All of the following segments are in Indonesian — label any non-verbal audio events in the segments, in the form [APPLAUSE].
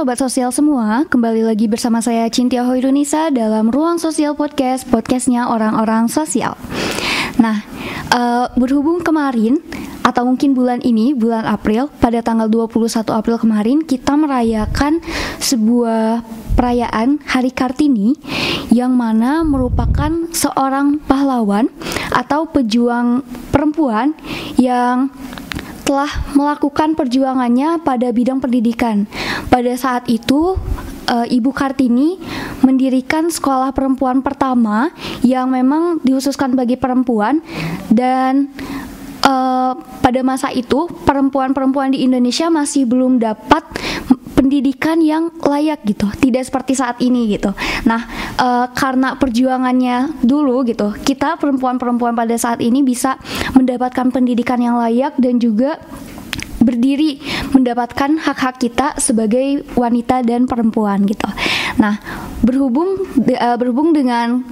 Sobat Sosial semua, kembali lagi bersama saya Cintia Hoirunisa dalam Ruang Sosial Podcast, podcastnya orang-orang sosial. Nah, uh, berhubung kemarin atau mungkin bulan ini, bulan April, pada tanggal 21 April kemarin kita merayakan sebuah perayaan Hari Kartini yang mana merupakan seorang pahlawan atau pejuang perempuan yang telah melakukan perjuangannya pada bidang pendidikan. Pada saat itu, uh, Ibu Kartini mendirikan sekolah perempuan pertama yang memang dihususkan bagi perempuan dan uh, pada masa itu perempuan-perempuan di Indonesia masih belum dapat pendidikan yang layak gitu tidak seperti saat ini gitu nah uh, karena perjuangannya dulu gitu kita perempuan-perempuan pada saat ini bisa mendapatkan pendidikan yang layak dan juga berdiri mendapatkan hak-hak kita sebagai wanita dan perempuan gitu. Nah, berhubung uh, berhubung dengan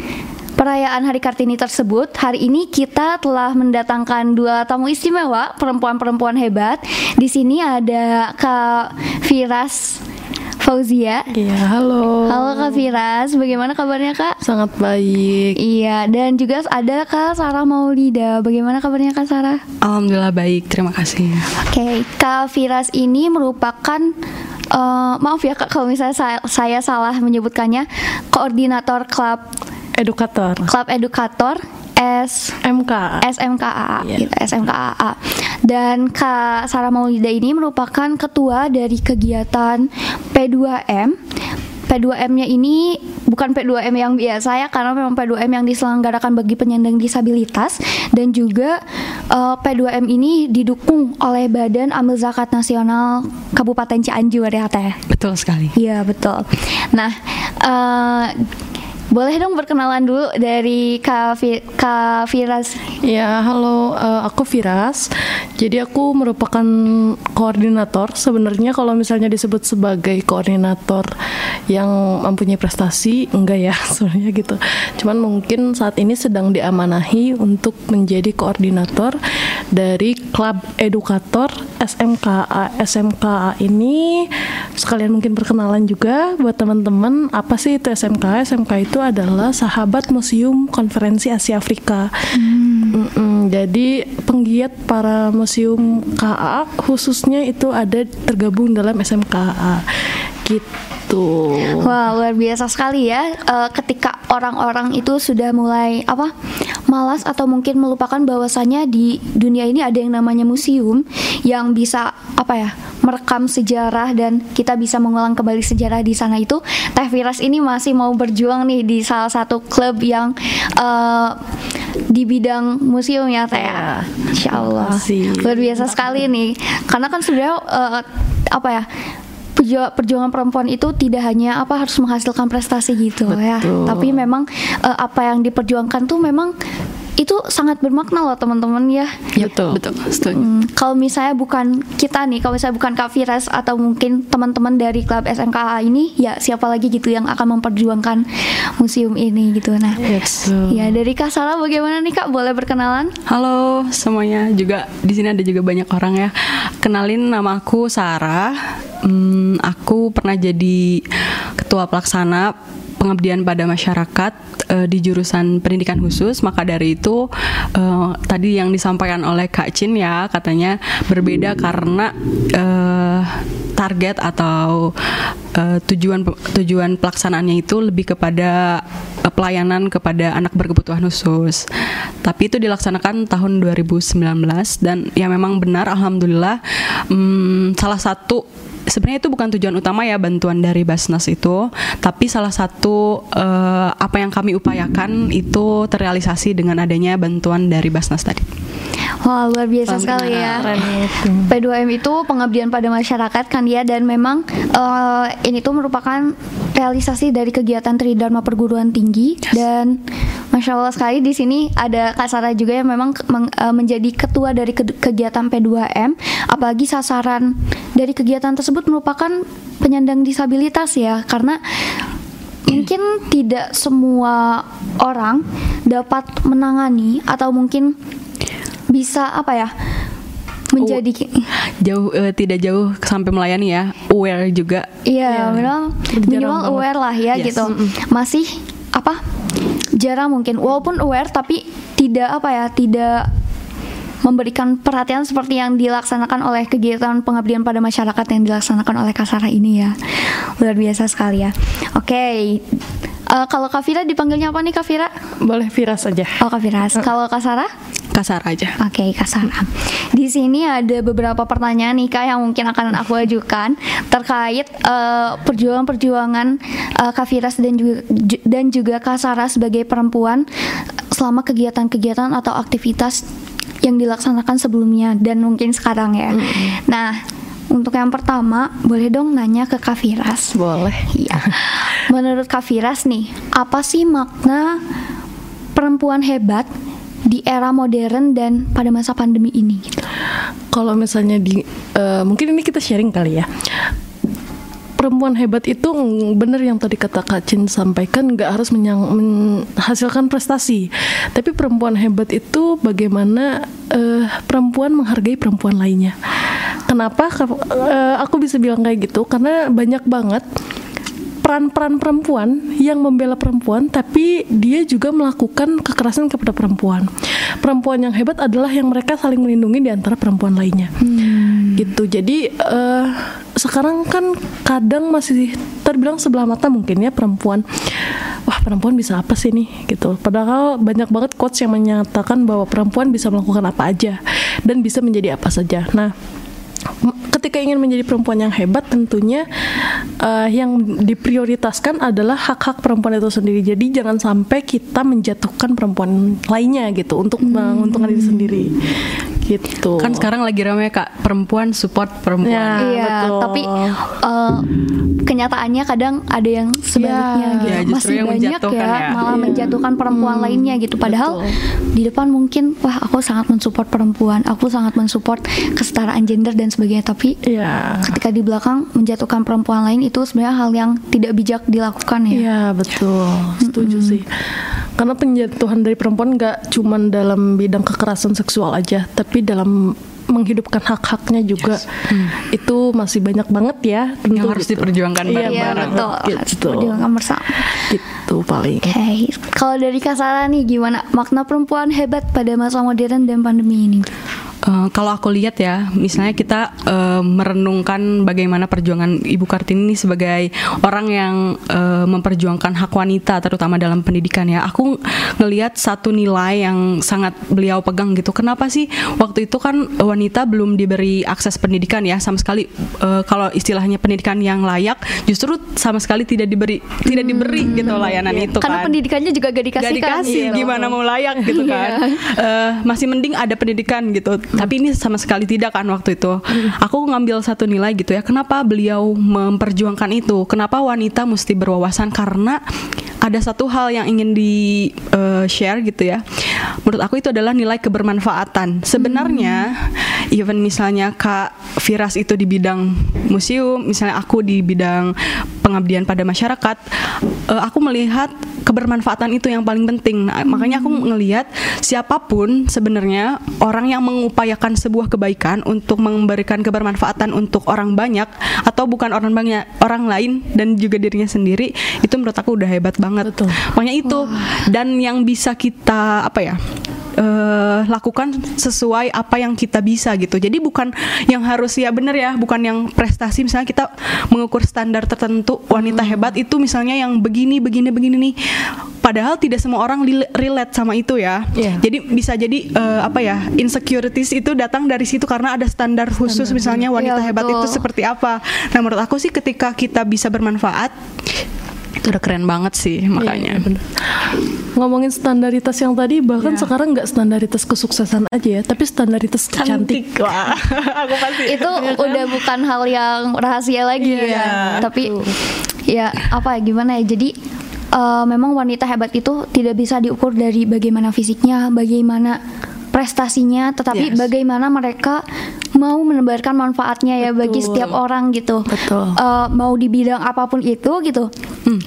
perayaan Hari Kartini tersebut, hari ini kita telah mendatangkan dua tamu istimewa, perempuan-perempuan hebat. Di sini ada Kak Firas Fauzia. Iya, halo. Halo Kak Firas, bagaimana kabarnya Kak? Sangat baik. Iya, dan juga ada Kak Sarah Maulida. Bagaimana kabarnya Kak Sarah? Alhamdulillah baik, terima kasih. Oke, okay. Kak Firas ini merupakan uh, maaf ya Kak kalau misalnya saya, saya salah menyebutkannya koordinator klub edukator. Klub edukator SMK SMKA yeah. gitu, SMKA dan Kak Sarah Maulida ini merupakan ketua dari kegiatan P2M P2M-nya ini bukan P2M yang biasa ya karena memang P2M yang diselenggarakan bagi penyandang disabilitas dan juga uh, P2M ini didukung oleh Badan Amil Zakat Nasional Kabupaten Cianjur ya Teh. Betul sekali. Iya, betul. Nah, uh, boleh dong berkenalan dulu dari Kak, Fi Kak Firas. Ya, halo, uh, aku Firas. Jadi aku merupakan koordinator. Sebenarnya kalau misalnya disebut sebagai koordinator yang mempunyai prestasi, enggak ya [LAUGHS] sebenarnya gitu. Cuman mungkin saat ini sedang diamanahi untuk menjadi koordinator dari klub edukator SMKA. SMKA ini sekalian mungkin perkenalan juga buat teman-teman apa sih itu SMKA? SMK itu itu adalah sahabat Museum Konferensi Asia Afrika. Hmm. jadi penggiat para museum KA khususnya itu ada tergabung dalam SMKA gitu. Wah luar biasa sekali ya. Uh, ketika orang-orang itu sudah mulai apa malas atau mungkin melupakan bahwasannya di dunia ini ada yang namanya museum yang bisa apa ya merekam sejarah dan kita bisa mengulang kembali sejarah di sana itu Teh Firas ini masih mau berjuang nih di salah satu klub yang uh, di bidang museum ya Teh ya. Insya Allah luar biasa sekali nih karena kan sudah uh, apa ya perjuangan perempuan itu tidak hanya apa harus menghasilkan prestasi gitu ya. Betul. ya, tapi memang uh, apa yang diperjuangkan tuh memang itu sangat bermakna loh teman-teman ya. ya betul, betul, setuju. Hmm, kalau misalnya bukan kita nih, kalau misalnya bukan Kak Firas atau mungkin teman-teman dari klub SMKA ini, ya siapa lagi gitu yang akan memperjuangkan museum ini gitu. Nah, yes. ya dari Kak Salah bagaimana nih Kak? Boleh berkenalan? Halo semuanya, juga di sini ada juga banyak orang ya. Kenalin nama aku Sarah. Hmm, aku pernah jadi ketua pelaksana pengabdian pada masyarakat uh, di jurusan pendidikan khusus maka dari itu uh, tadi yang disampaikan oleh Kak Cin ya katanya berbeda karena uh, target atau uh, tujuan tujuan pelaksanaannya itu lebih kepada uh, pelayanan kepada anak berkebutuhan khusus. Tapi itu dilaksanakan tahun 2019 dan ya memang benar alhamdulillah um, salah satu sebenarnya itu bukan tujuan utama ya bantuan dari Basnas itu, tapi salah satu uh, apa yang kami upayakan itu terrealisasi dengan adanya bantuan dari Basnas tadi. Wah luar biasa sekali ya. P2M itu pengabdian pada masyarakat kan ya dan memang uh, ini tuh merupakan realisasi dari kegiatan Tridharma Perguruan Tinggi yes. dan Masya Allah sekali di sini ada Kak Sarah juga yang memang uh, menjadi ketua dari ke kegiatan P2M apalagi sasaran dari kegiatan tersebut merupakan penyandang disabilitas ya karena mungkin tidak semua orang dapat menangani atau mungkin bisa apa ya menjadi jauh eh, tidak jauh sampai melayani ya aware juga Iya, minimal Jarang minimal banget. aware lah ya Yes. gitu. Masih apa? Jarang mungkin walaupun aware tapi tidak apa ya, tidak memberikan perhatian seperti yang dilaksanakan oleh kegiatan pengabdian pada masyarakat yang dilaksanakan oleh Kasara ini ya. Luar biasa sekali ya. Oke. Eh, kalau Kafira dipanggilnya apa nih Kafira? Boleh Vira saja. Oh Kafira. Kalau Kasara? Kasar aja Oke, Kak Sarah. Di sini ada beberapa pertanyaan nih Kak yang mungkin akan aku ajukan terkait eh, perjuangan-perjuangan eh, Kak Firas dan juga ju- dan juga Kak Sarah sebagai perempuan selama kegiatan-kegiatan atau aktivitas yang dilaksanakan sebelumnya dan mungkin sekarang ya. Nah, untuk yang pertama, boleh dong nanya ke Kak Firas. Boleh. Iya. Menurut Kak Firas nih, apa sih makna perempuan hebat di era modern dan pada masa pandemi ini gitu? Kalau misalnya di eh, mungkin ini kita sharing kali ya. Perempuan hebat itu benar yang tadi kata Kak Cin sampaikan nggak harus menyang, menghasilkan prestasi, tapi perempuan hebat itu bagaimana eh, perempuan menghargai perempuan lainnya. Kenapa eh, aku bisa bilang kayak gitu? Karena banyak banget peran-peran perempuan yang membela perempuan tapi dia juga melakukan kekerasan kepada perempuan. Perempuan yang hebat adalah yang mereka saling melindungi di antara perempuan lainnya. Gitu. Jadi eh, sekarang kan kadang masih terbilang sebelah mata mungkin ya perempuan. Wah, perempuan bisa apa sih nih gitu. Padahal banyak banget quotes yang menyatakan bahwa perempuan bisa melakukan apa aja dan bisa menjadi apa saja. Nah, ketika ingin menjadi perempuan yang hebat tentunya eh, yang diprioritaskan adalah hak-hak perempuan itu sendiri jadi jangan sampai kita menjatuhkan perempuan lainnya gitu untuk menguntungkan diri sendiri gitu kan sekarang lagi ramai kak perempuan support perempuan Ya. Iya, betul. tapi eh, kenyataannya kadang ada yang sebaliknya Ya. gitu. Ya, justru Masih yang banyak menjatuhkan ya, ya. malah Iya. menjatuhkan perempuan lainnya gitu. Padahal di depan mungkin wah aku sangat mensupport perempuan, aku sangat mensupport kesetaraan gender dan sebagainya, tapi ya ketika di belakang menjatuhkan perempuan lain itu sebenarnya hal yang tidak bijak dilakukan ya. Iya betul, setuju sih. Karena penjatuhan dari perempuan nggak cuman dalam bidang kekerasan seksual aja, tapi dalam menghidupkan hak-haknya juga itu masih banyak banget ya. Tentu Yang harus diperjuangkan Iya, Iya bareng-bareng. betul, Gitu. perjuangan bersama. Gitu paling. Oke, kalau dari Kasara nih gimana makna perempuan hebat pada masa modern dan pandemi ini? Eh, kalau aku lihat ya, misalnya kita eh, merenungkan bagaimana perjuangan Ibu Kartini ini sebagai orang yang eh, memperjuangkan hak wanita, terutama dalam pendidikan ya. Aku ngelihat satu nilai yang sangat beliau pegang gitu. Kenapa sih waktu itu kan wanita belum diberi akses pendidikan ya, sama sekali eh, kalau istilahnya pendidikan yang layak, justru sama sekali tidak diberi, tidak diberi gitu layanan itu Karena kan. pendidikannya juga gak dikasih Gak dikasih kan? gimana mau layak gitu kan Eh, masih mending ada pendidikan gitu tapi ini sama sekali tidak kan waktu itu. Aku ngambil satu nilai gitu ya. Kenapa beliau memperjuangkan itu? Kenapa wanita mesti berwawasan? Karena ada satu hal yang ingin di eh, share gitu ya. Menurut aku itu adalah nilai kebermanfaatan. Sebenarnya even misalnya kak Firas itu di bidang museum misalnya aku di bidang pengabdian pada masyarakat eh, aku melihat kebermanfaatan itu yang paling penting. Nah, makanya aku ngelihat siapa pun sebenarnya orang yang mengupayakan sebuah kebaikan untuk memberikan kebermanfaatan untuk orang banyak atau bukan orang banyak orang lain dan juga dirinya sendiri itu menurut aku udah hebat banget. Betul. makanya itu dan yang bisa kita apa ya eh, lakukan sesuai apa yang kita bisa gitu. Jadi bukan yang harus ya bener ya, bukan yang prestasi misalnya kita mengukur standar tertentu wanita hebat itu misalnya yang begini begini begini nih. Padahal tidak semua orang relate sama itu ya. Iya. Jadi bisa jadi eh, apa ya insecurities itu datang dari situ karena ada standar khusus misalnya wanita Iya, hebat betul. itu seperti apa. Nah menurut aku sih ketika kita bisa bermanfaat itu udah keren banget sih makanya. Iya. Ngomongin standaritas yang tadi, bahkan Iya. sekarang nggak standaritas kesuksesan aja ya, tapi standaritas cantik. Wah, [LAUGHS] aku pasti. itu udah bukan hal yang rahasia lagi Iya, ya. Tapi ya apa ya gimana ya? Jadi eh, memang wanita hebat itu tidak bisa diukur dari bagaimana fisiknya, bagaimana prestasinya, tetapi Yes. bagaimana mereka mau menebarkan manfaatnya ya bagi Betul. setiap orang gitu. Betul. Eh, mau di bidang apa pun itu gitu.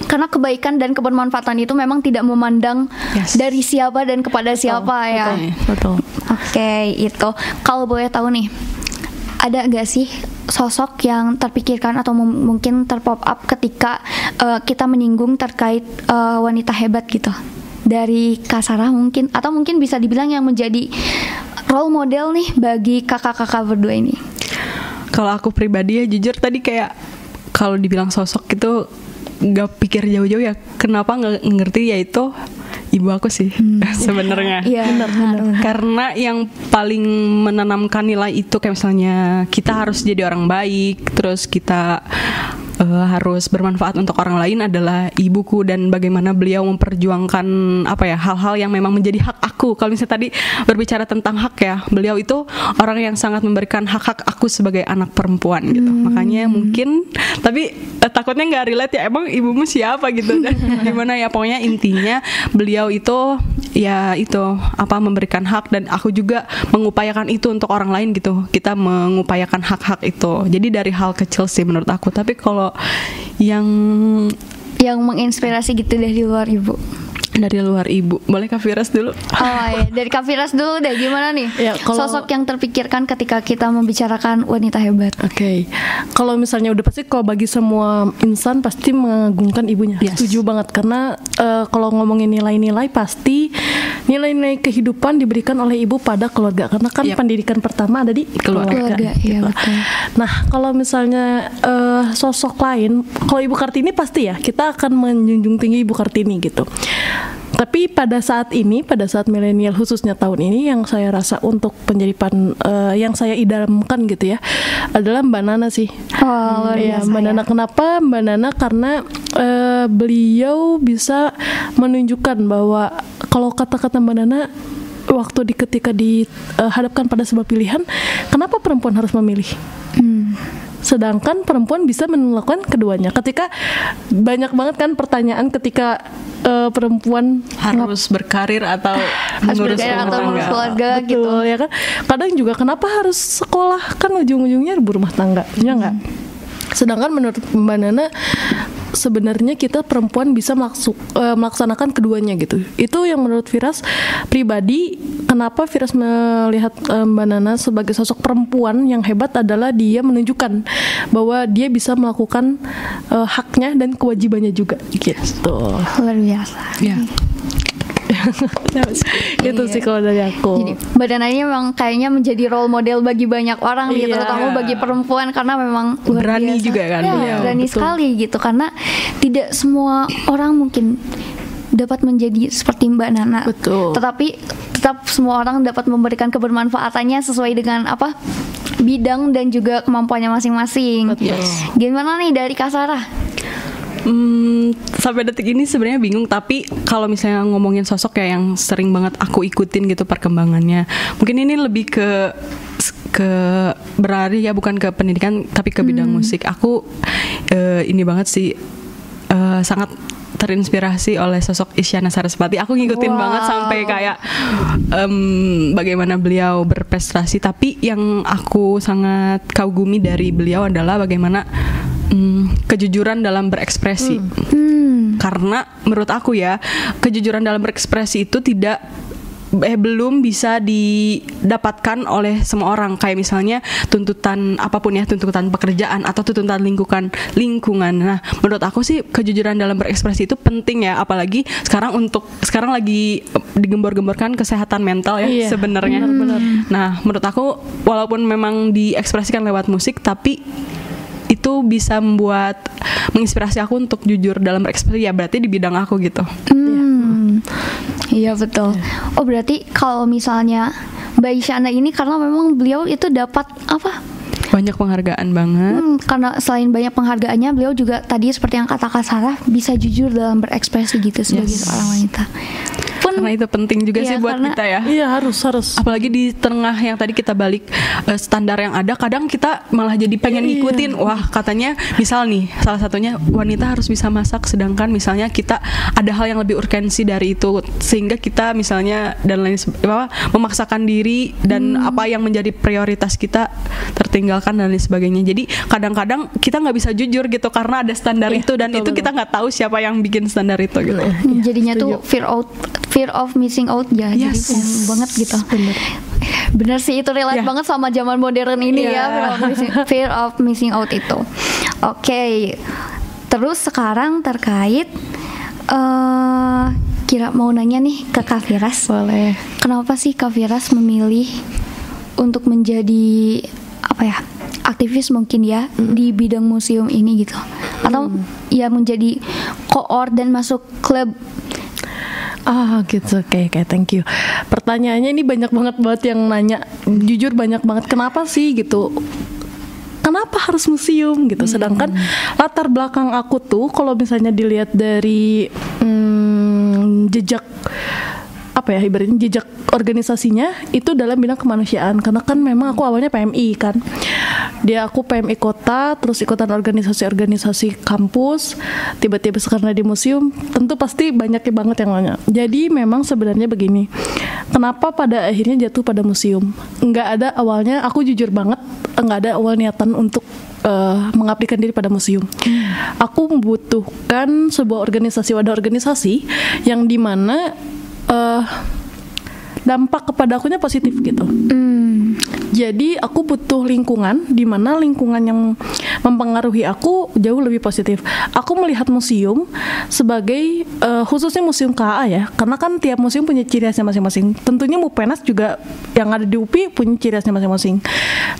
Karena kebaikan dan kebermanfaatan itu memang tidak memandang Yes. dari siapa dan kepada siapa ya. Betul. Oke, itu. Kalau boleh tahu nih, ada nggak sih sosok yang terpikirkan atau mungkin terpop up ketika eh, kita menyinggung terkait eh, wanita hebat gitu? Dari Kak Sarah mungkin atau mungkin bisa dibilang yang menjadi role model nih bagi kakak-kakak berdua ini. Kalau aku pribadi ya jujur tadi kayak kalau dibilang sosok itu nggak pikir jauh-jauh ya kenapa nggak ngerti yaitu ibu aku sih [LAUGHS] sebenarnya. Iya, benar, benar. Karena yang paling menanamkan nilai itu kayak misalnya kita harus jadi orang baik, terus kita eh, harus bermanfaat untuk orang lain adalah ibuku dan bagaimana beliau memperjuangkan apa ya hal-hal yang memang menjadi hak aku. Kalau misalnya tadi berbicara tentang hak ya, beliau itu orang yang sangat memberikan hak-hak aku sebagai anak perempuan gitu. Makanya mungkin tapi eh, takutnya nggak relate ya emang ibumu siapa? gitu. Dan [LAUGHS] gimana ya pokoknya intinya beliau itu ya itu apa memberikan hak dan aku juga mengupayakan itu untuk orang lain gitu. Kita mengupayakan hak-hak itu. Jadi dari hal kecil sih menurut aku. Tapi kalau yang Yang menginspirasi gitu dari luar ibu. Dari luar ibu boleh Kak Firas dulu Oh iya, dari Kak Firas dulu deh gimana nih Ya, kalau- sosok yang terpikirkan ketika kita membicarakan wanita hebat. Oke, kalau misalnya udah pasti kalau bagi semua insan pasti mengagungkan ibunya. Yes. Setuju banget karena eh, kalau ngomongin nilai-nilai pasti nilai-nilai kehidupan diberikan oleh ibu pada keluarga karena kan Yap. pendidikan pertama ada di Keluarga. Keluarga, iya, gitu. betul. Nah, kalau misalnya eh, sosok lain, kalau Ibu Kartini pasti ya kita akan menjunjung tinggi Ibu Kartini gitu. Tapi pada saat ini, pada saat milenial khususnya tahun ini yang saya rasa untuk penjadipan eh, yang saya idamkan gitu ya adalah Mbak Nana sih. Oh, Iya, biasa Mbak ya. Nana kenapa Mbak Nana karena eh, beliau bisa menunjukkan bahwa kalau kata-kata Mbak Nana waktu di ketika dihadapkan pada sebuah pilihan, kenapa perempuan harus memilih? Hmm. Sedangkan perempuan bisa melakukan keduanya. Ketika banyak banget kan pertanyaan ketika eh, perempuan harus berkarir atau [LAUGHS] mengurus berkarir rumah atau mengurus keluarga gitu. Ya kan. Kadang juga kenapa harus sekolah kan ujung-ujungnya ibu rumah tangga, ya enggak? Sedangkan menurut Mbak Nana sebenarnya kita perempuan bisa melaksuk- eh, melaksanakan keduanya gitu. Itu yang menurut Firas pribadi kenapa Firas melihat eh, Mbak Nana sebagai sosok perempuan yang hebat adalah dia menunjukkan bahwa dia bisa melakukan eh, haknya dan kewajibannya juga gitu. Luar biasa. ya Itu sih kalau dari aku. Jadi Mbak memang kayaknya menjadi role model bagi banyak orang gitu, Iya. terutama bagi perempuan karena memang Berani biasa. juga kan Ya, beliau. berani Betul. sekali gitu karena tidak semua orang mungkin dapat menjadi seperti Mbak Nana. Betul. Tetapi tetap semua orang dapat memberikan kebermanfaatannya sesuai dengan apa bidang dan juga kemampuannya masing-masing. Betul. Gimana nih dari Kak Sarah? Hmm, sampai detik ini sebenarnya bingung tapi kalau misalnya ngomongin sosok kayak yang sering banget aku ikutin gitu perkembangannya mungkin ini lebih ke ke berlari ya bukan ke pendidikan tapi ke bidang musik. Aku eh, ini banget sih eh, sangat terinspirasi oleh sosok Isyana Sarasvati. Aku ngikutin Wow. banget sampai kayak em, bagaimana beliau berprestasi. Tapi yang aku sangat kagumi dari beliau adalah bagaimana mm, kejujuran dalam berekspresi. Hmm. karena menurut aku ya kejujuran dalam berekspresi itu tidak eh belum bisa didapatkan oleh semua orang. Kayak misalnya tuntutan apa pun ya tuntutan pekerjaan atau tuntutan lingkungan lingkungan. Nah menurut aku sih kejujuran dalam berekspresi itu penting ya. Apalagi sekarang untuk sekarang lagi digembor-gemborkan kesehatan mental ya Iya, sebenarnya. nah menurut aku walaupun memang diekspresikan lewat musik tapi itu bisa membuat menginspirasi aku untuk jujur dalam berekspresi ya berarti di bidang aku gitu Hmm. Iya betul. Oh berarti kalau misalnya Mbak Isyana ini karena memang beliau itu dapat apa? Banyak penghargaan banget Hmm, karena selain banyak penghargaannya, beliau juga tadi seperti yang kata Kak Sarah bisa jujur dalam berekspresi gitu sebagai Yes. seorang wanita. Pun karena itu penting juga Iya, sih buat karena- kita ya Iya harus harus. apalagi di tengah yang tadi kita balik eh, standar yang ada kadang kita malah jadi pengen Iya. ngikutin wah katanya misal nih salah satunya wanita harus bisa masak sedangkan misalnya kita ada hal yang lebih urgensi dari itu sehingga kita misalnya dan lain apa, memaksakan diri dan Hmm. apa yang menjadi prioritas kita tertinggalkan dan lain sebagainya jadi kadang-kadang kita nggak bisa jujur gitu karena ada standar Iya, itu dan betul, itu betul. kita nggak tahu siapa yang bikin standar itu gitu Hmm, jadinya tuh fear out fear of missing out ya jadi Yes. banget gitu Bener. bener sih itu relate Ya. banget sama zaman modern ini Iya. ya fear of, missing, fear of missing out itu oke terus sekarang terkait eh kira mau nanya nih ke Kak Firas Boleh. kenapa sih Kak Firas memilih untuk menjadi apa ya aktivis mungkin ya di bidang museum ini gitu atau ya menjadi koor dan masuk klub Ah gitu, oke oke, thank you. Pertanyaannya ini banyak banget banget yang nanya, jujur banyak banget. Kenapa sih gitu? Kenapa harus museum gitu? Sedangkan latar belakang aku tuh, kalau misalnya dilihat dari hmm, jejak apa ya ibaratnya jejak organisasinya itu dalam bidang kemanusiaan. Karena kan memang aku awalnya PMI kan. Dia aku PMI kota terus ikutan organisasi-organisasi kampus. Tiba-tiba sekarang di museum tentu pasti banyaknya banget yang nanya. Jadi memang sebenarnya begini kenapa pada akhirnya jatuh pada museum? Nggak ada awalnya aku jujur banget nggak ada awal niatan untuk eh, mengabdikan diri pada museum. Aku membutuhkan sebuah organisasi wadah organisasi yang di mana eh, dampak kepada akunya positif gitu. Hmm. Jadi aku butuh lingkungan di mana lingkungan yang mempengaruhi aku jauh lebih positif. Aku melihat museum sebagai eh, khususnya museum KA ya, karena kan tiap museum punya ciri khasnya masing-masing. Tentunya Mupenas juga yang ada di UPI punya ciri khasnya masing-masing.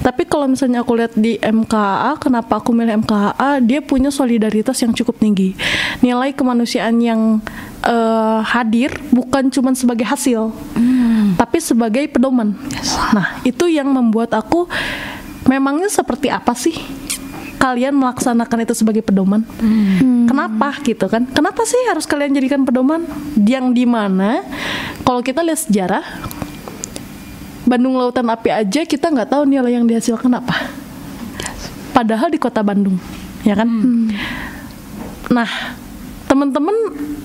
Tapi kalau misalnya aku lihat di MKA, kenapa aku milih MKA? Dia punya solidaritas yang cukup tinggi, nilai kemanusiaan yang eh, hadir bukan cuma sebagai hasil, tapi sebagai pedoman. Nah, itu yang membuat aku memangnya seperti apa sih kalian melaksanakan itu sebagai pedoman? Kenapa gitu kan? Kenapa sih harus kalian jadikan pedoman? Yang di mana kalau kita lihat sejarah Bandung Lautan Api aja kita nggak tahu nilai yang dihasilkan apa. Padahal di kota Bandung, ya kan? Nah, teman-teman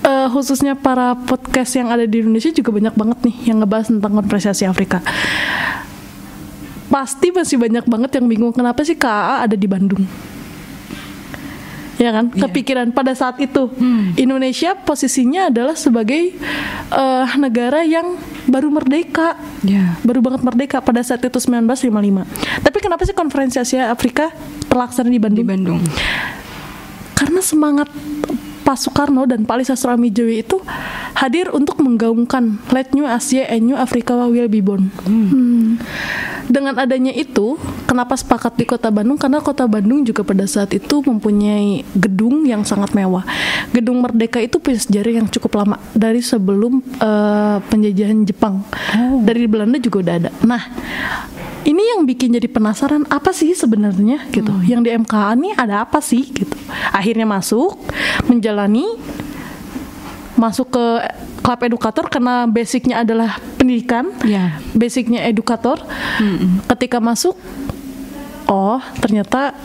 eh, khususnya para podcast yang ada di Indonesia juga banyak banget nih yang ngebahas tentang konferensi Afrika. Pasti masih banyak banget yang bingung kenapa sih KAA ada di Bandung. Ya kan? Kepikiran pada saat itu Indonesia posisinya adalah sebagai eh, negara yang baru merdeka. Ya. Baru banget merdeka pada saat itu 1955. Tapi kenapa sih konferensi Asia Afrika terlaksana di Bandung? di Bandung karena semangat Pak Soekarno dan Pak Ali Sastro Amijoyo itu hadir untuk menggaungkan Let New Asia and New Africa will be born. Hmm. Dengan adanya itu, kenapa sepakat di Kota Bandung? Karena Kota Bandung juga pada saat itu mempunyai gedung yang sangat mewah. Gedung Merdeka itu punya sejarah yang cukup lama dari sebelum eh, penjajahan Jepang. Dari Belanda juga udah ada. Nah, ini yang bikin jadi penasaran apa sih sebenarnya gitu? Yang di MKA nih ada apa sih gitu? Akhirnya masuk menjalani masuk ke klub edukator karena basicnya adalah pendidikan Ya. basicnya edukator. Ketika masuk oh ternyata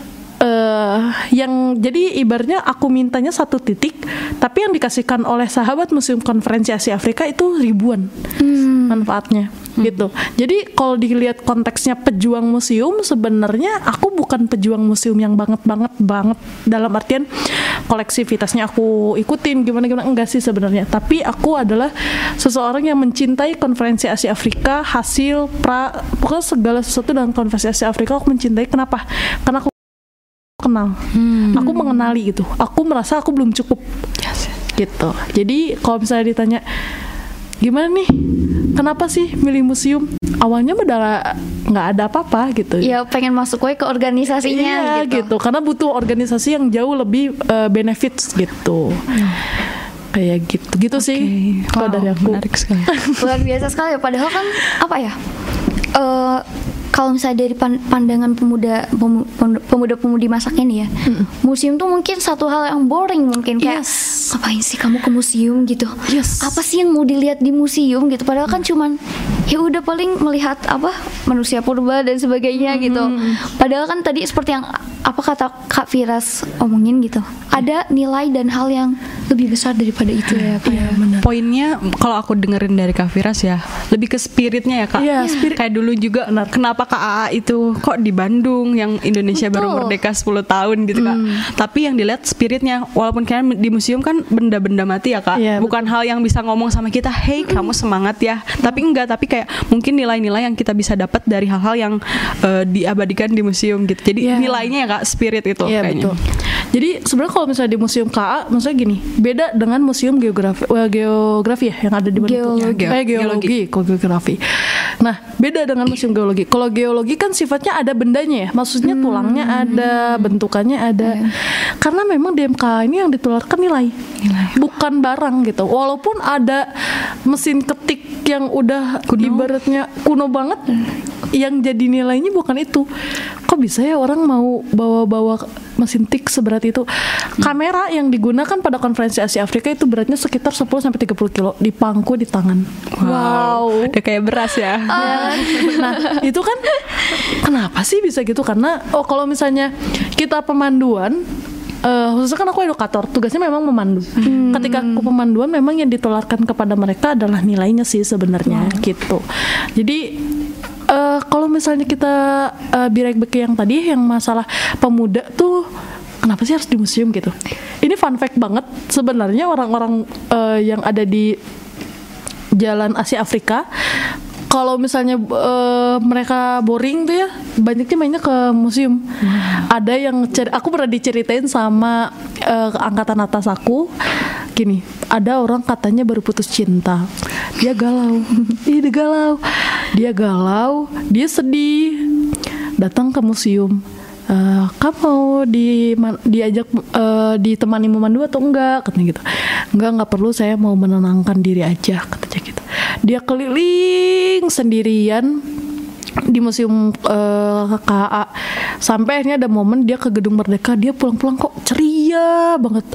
eh yang jadi ibaratnya aku mintanya satu titik tapi yang dikasihkan oleh sahabat museum konferensi Asia Afrika itu ribuan manfaatnya gitu. Jadi kalau dilihat konteksnya pejuang museum sebenarnya aku bukan pejuang museum yang banget banget banget. Dalam artian koleksivitasnya aku ikutin gimana gimana enggak sih sebenarnya. Tapi aku adalah seseorang yang mencintai konferensi Asia Afrika hasil pra pokoknya segala sesuatu dalam konferensi Asia Afrika aku mencintai. Kenapa? Karena aku kenal. Aku mengenali itu aku merasa aku belum cukup. Gitu. Jadi kalau misalnya ditanya gimana nih? Kenapa sih milih museum? Awalnya udah nggak ada apa-apa gitu. Ya pengen masuk gue ke organisasinya iya gitu. gitu. karena butuh organisasi yang jauh lebih eh, benefits gitu. Kayak gitu. Gitu sih. Kalau Wow, dari aku. menarik sekali. [LAUGHS] Luar biasa sekali. Ya padahal kan apa ya eh kalau misalnya dari pan- pandangan pemuda pemuda pemudi masa kini ya museum tuh mungkin satu hal yang boring mungkin kayak Yes. ngapain sih kamu ke museum? gitu. Yes. apa sih yang mau dilihat di museum gitu? Padahal kan cuman ya udah paling melihat apa manusia purba dan sebagainya gitu. Padahal kan tadi seperti yang apa kata Kak Firas omongin gitu ada nilai dan hal yang lebih besar daripada itu ya Kak Iya ya. benar. Poinnya kalau aku dengerin dari Kak Firas ya, lebih ke spiritnya ya Kak. Iya, spirit. Kayak dulu juga kenapa Kak AA itu kok di Bandung yang Indonesia baru Betul. merdeka 10 tahun gitu Kak. Tapi yang dilihat spiritnya walaupun kan di museum kan benda-benda mati ya Kak. Iya, Bukan hal yang bisa ngomong sama kita, "Hey, kamu semangat ya." Tapi enggak, tapi kayak mungkin nilai-nilai yang kita bisa dapat dari hal-hal yang eh, diabadikan di museum gitu. Jadi Iya. nilainya ya Kak, spirit itu Iya kayaknya. betul. Jadi sebenarnya kalau misalnya di museum KA, maksudnya gini, beda dengan museum geografi, well, geografi ya yang ada di Bandung. Geologi. Eh, geologi, kok geografi. Nah, beda dengan museum geologi. Kalau geologi kan sifatnya ada bendanya ya, maksudnya tulangnya ada, bentukannya ada. Karena memang di MKA ini yang ditularkan nilai, bukan barang gitu. Walaupun ada mesin ketik yang udah ibaratnya kuno banget, yang jadi nilainya bukan itu. Kok bisa ya orang mau bawa-bawa mesin tik seberat itu? Kamera yang digunakan pada konferensi Asia Afrika itu beratnya sekitar 10 sampai 30 kilo di pangku di tangan. Wow. Udah kayak beras ya. [LAUGHS] Nah, itu kan kenapa sih bisa gitu? Karena oh kalau misalnya kita pemanduan eh, khususnya kan aku edukator, tugasnya memang memandu. Ketika aku pemanduan, memang yang ditularkan kepada mereka adalah nilainya sih sebenarnya gitu. Jadi eh, kalau misalnya kita uh, back ke yang tadi, yang masalah pemuda tuh kenapa sih harus di museum gitu? Ini fun fact banget. Sebenarnya orang-orang eh, yang ada di Jalan Asia Afrika kalau misalnya eh, mereka boring tuh ya banyaknya mainnya ke museum. Ada yang aku pernah diceritain sama eh, angkatan atas aku gini ada orang katanya baru putus cinta. Dia galau. [LAUGHS] Dia galau. Dia galau dia sedih. Datang ke museum. Eh, kamu mau di diajak eh, ditemani memandu atau enggak? Katanya gitu. Enggak nggak perlu. Saya mau menenangkan diri aja katanya gitu. Dia keliling sendirian di museum eh, KA sampai akhirnya ada momen dia ke gedung Merdeka dia pulang-pulang kok ceria banget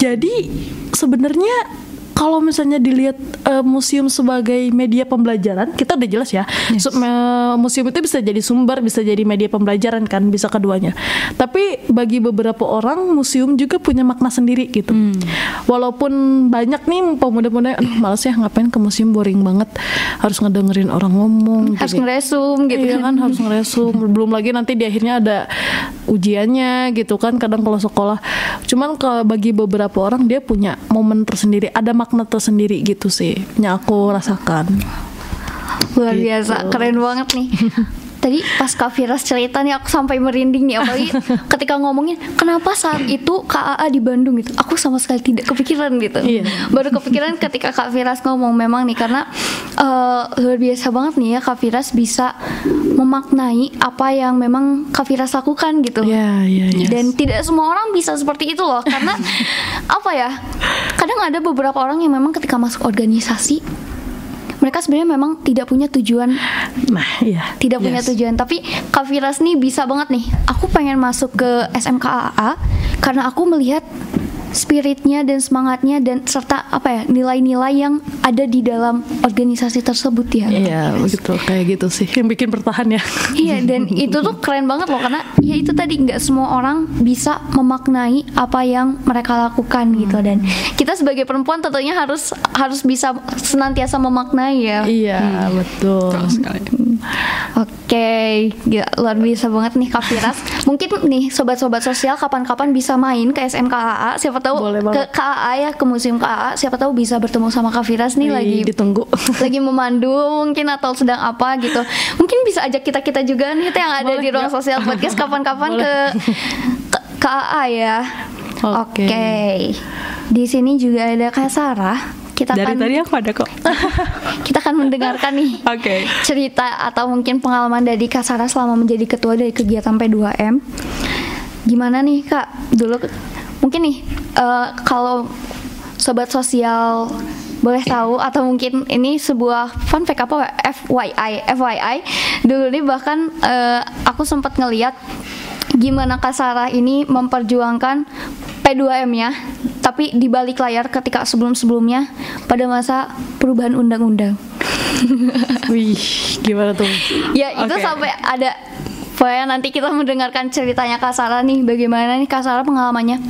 jadi sebenarnya kalau misalnya dilihat eh, museum sebagai media pembelajaran, kita udah jelas ya. Su- me- museum itu bisa jadi sumber, bisa jadi media pembelajaran kan, bisa keduanya. Tapi bagi beberapa orang museum juga punya makna sendiri gitu. Walaupun banyak nih pemuda-pemuda, aduh males ya ngapain ke museum boring banget, harus ngedengerin orang ngomong. harus gitu. ngeresum gitu Iya kan harus ngeresum [LAUGHS] belum lagi nanti di akhirnya ada ujiannya gitu kan kadang kalau sekolah cuman kalau bagi beberapa orang dia punya momen tersendiri ada makna tersendiri gitu sih yang aku rasakan luar Gitu. biasa keren banget nih [LAUGHS] tadi pas Kak Firas cerita nih aku sampai merinding nih apalagi [LAUGHS] ketika ngomongin kenapa saat itu KAA di Bandung? gitu. Aku sama sekali tidak kepikiran gitu. Iya. baru kepikiran ketika Kak Firas ngomong memang nih karena eh, luar biasa banget nih ya Kak Firas bisa memaknai apa yang memang Kak Firas lakukan gitu. Ya ya ya dan tidak semua orang bisa seperti itu loh karena [LAUGHS] apa ya kadang ada beberapa orang yang memang ketika masuk organisasi mereka sebenarnya memang tidak punya tujuan. Nah ya tidak punya Yes. tujuan. Tapi Kak Firas nih bisa banget nih. Aku pengen masuk ke SMKAA karena aku melihat spiritnya dan semangatnya dan serta apa ya nilai-nilai yang ada di dalam organisasi tersebut ya Iya begitu kayak gitu sih yang bikin bertahan ya Iya dan itu tuh keren banget loh karena ya itu tadi nggak semua orang bisa memaknai apa yang mereka lakukan gitu dan kita sebagai perempuan tentunya harus harus bisa senantiasa memaknai ya. iya betul Betul sekali. Oke, gila, luar biasa banget nih Kak Firas. Mungkin nih sobat-sobat sosial kapan-kapan bisa main ke SMKAA, siapa tahu ke. KAA ya ke museum KAA, siapa tahu bisa bertemu sama Kak Firas nih lagi ditunggu [LAUGHS] lagi memandu mungkin atau sedang apa gitu mungkin bisa ajak kita kita juga nih Teh, yang ada Boleh, di ruang ya. sosial podcast kapan-kapan ke, ke ke AA ya Oke. di sini juga ada Kak Sarah kita Dari akan tadi aku ada kok. [LAUGHS] kita akan mendengarkan nih [LAUGHS] Oke. cerita atau mungkin pengalaman dari Kak Sarah selama menjadi ketua dari kegiatan P2M gimana nih Kak dulu mungkin nih eh, kalau sobat sosial boleh tahu atau mungkin ini sebuah fun fact apa FYI FYI dulu nih bahkan eh, aku sempat ngeliat gimana Kak Sarah ini memperjuangkan P2M ya tapi di balik layar ketika sebelum-sebelumnya pada masa perubahan undang-undang. Wih, gimana tuh? ya itu Oke. sampai ada Pokoknya nanti kita mendengarkan ceritanya Kak Sarah nih Bagaimana nih Kak Sarah pengalamannya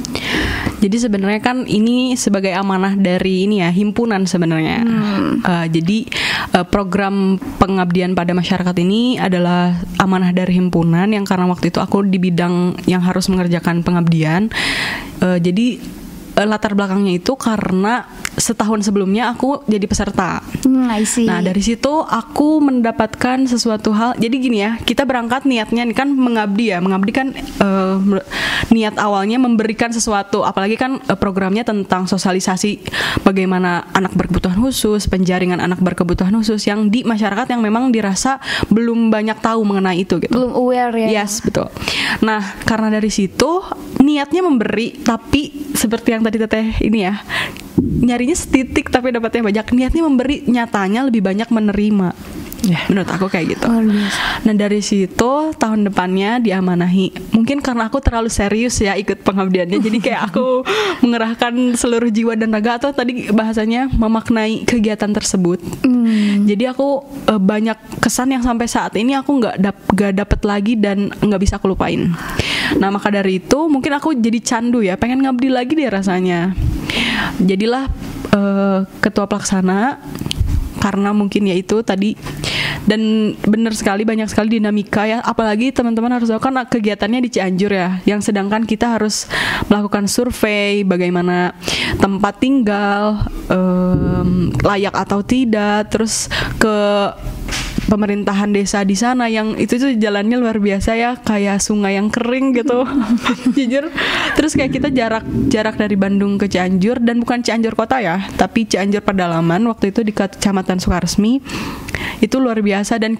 Jadi sebenarnya kan ini sebagai amanah dari ini ya himpunan sebenarnya. Eh, jadi eh, program pengabdian pada masyarakat ini adalah amanah dari himpunan yang karena waktu itu aku di bidang yang harus mengerjakan pengabdian. Eh, jadi latar belakangnya itu karena setahun sebelumnya aku jadi peserta. Hmm, I see Nah dari situ aku mendapatkan sesuatu hal. Jadi gini ya, kita berangkat niatnya kan mengabdi ya, mengabdi kan mer- niat awalnya memberikan sesuatu. Apalagi kan eh, programnya tentang sosialisasi bagaimana anak berkebutuhan khusus, penjaringan anak berkebutuhan khusus yang di masyarakat yang memang dirasa belum banyak tahu mengenai itu gitu. Belum aware ya Yes, betul. Nah, karena dari situ niatnya memberi, tapi seperti yang tadi teteh ini ya, nyarinya setitik tapi dapatnya banyak. Niatnya memberi, nyatanya lebih banyak menerima. Ya. Menurut aku kayak gitu. Biasa. Nah dari situ tahun depannya diamanahi. Mungkin karena aku terlalu serius ya ikut pengabdiannya, jadi kayak aku [LAUGHS] mengerahkan seluruh jiwa dan raga atau tadi bahasanya memaknai kegiatan tersebut. Hmm. Jadi aku eh, banyak kesan yang sampai saat ini aku nggak dap nggak dapet lagi dan nggak bisa aku lupain. Nah maka dari itu mungkin aku jadi candu ya, pengen ngabdi lagi deh rasanya. Jadilah eh, ketua pelaksana karena mungkin ya itu tadi. Dan benar sekali banyak sekali dinamika ya. Apalagi teman-teman harus tahu kan kegiatannya di Cianjur ya. Yang sedangkan kita harus melakukan survei bagaimana tempat tinggal em, layak atau tidak terus ke pemerintahan desa di sana yang itu tuh jalannya luar biasa ya kayak sungai yang kering gitu. [LAUGHS] Jujur terus kayak kita jarak jarak dari Bandung ke Cianjur dan bukan Cianjur kota ya tapi Cianjur pedalaman waktu itu di Kecamatan Sukaresmi itu luar biasa dan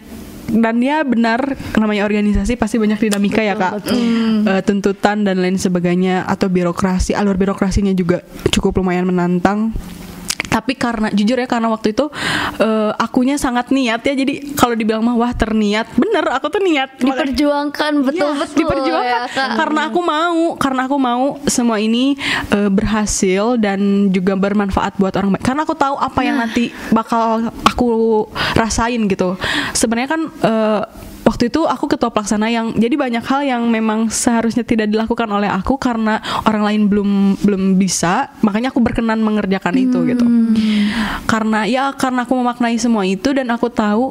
dan ya benar namanya organisasi pasti banyak dinamika ya kak. Eh, tuntutan dan lain sebagainya atau birokrasi alur birokrasinya juga cukup lumayan menantang tapi karena jujur ya karena waktu itu eh, akunya sangat niat ya. Jadi kalau dibilang mah wah terniat. Bener aku tuh niat. Diperjuangkan Iya, betul-betul diperjuangkan. ya, Kak. karena aku mau karena aku mau semua ini eh, berhasil dan juga bermanfaat buat orang banyak karena aku tahu apa yang nanti bakal aku rasain gitu. Sebenarnya kan eh, waktu itu aku ketua pelaksana yang jadi banyak hal yang memang seharusnya tidak dilakukan oleh aku karena orang lain belum belum bisa. Makanya aku berkenan mengerjakan itu gitu. Karena ya karena aku memaknai semua itu dan aku tahu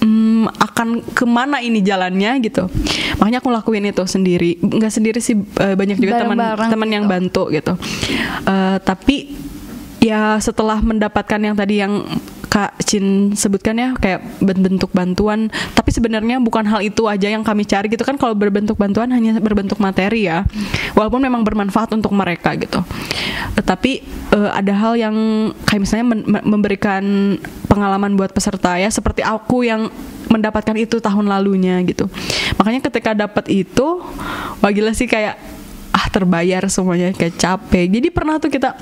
hmm, akan ke mana ini jalannya gitu. Makanya aku lakuin itu sendiri. Nggak sendiri sih eh, banyak juga teman Bareng-bareng teman yang gitu. bantu gitu. Eh, tapi ya setelah mendapatkan yang tadi yang Kak Cin sebutkan ya kayak bentuk bantuan. Tapi sebenarnya bukan hal itu aja yang kami cari gitu kan. Kalau berbentuk bantuan hanya berbentuk materi ya. Walaupun memang bermanfaat untuk mereka gitu. Eh, tapi eh, ada hal yang kayak misalnya memberikan pengalaman buat peserta ya. Seperti aku yang mendapatkan itu tahun lalunya gitu. Makanya ketika dapat itu wah gila sih kayak ah terbayar semuanya kayak capek. Jadi pernah tuh kita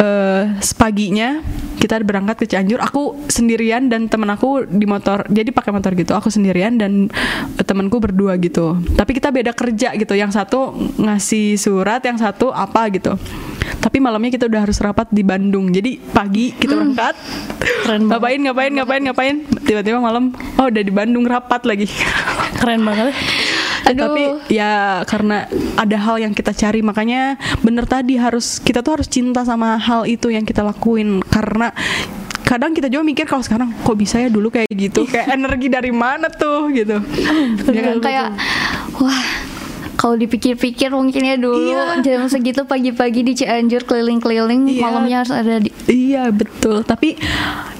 eh sepaginya kita berangkat ke Cianjur aku sendirian dan temen aku di motor jadi pakai motor gitu. Aku sendirian dan eh, temenku berdua gitu. Tapi kita beda kerja gitu yang satu ngasih surat yang satu apa gitu. Tapi malamnya kita udah harus rapat di Bandung. Jadi pagi kita berangkat Keren ngapain ngapain ngapain ngapain? Tiba-tiba malam oh udah di Bandung rapat lagi. Keren banget. Aduh. tapi ya karena ada hal yang kita cari makanya bener tadi harus kita tuh harus cinta sama hal itu yang kita lakuin karena kadang kita juga mikir kalau sekarang kok bisa ya dulu kayak gitu kayak energi dari mana tuh gitu Ya kan? kayak wah kalau dipikir-pikir mungkin ya dulu Iya. jam segitu pagi-pagi di Cianjur keliling-keliling Iya. malamnya harus ada di Iya betul, tapi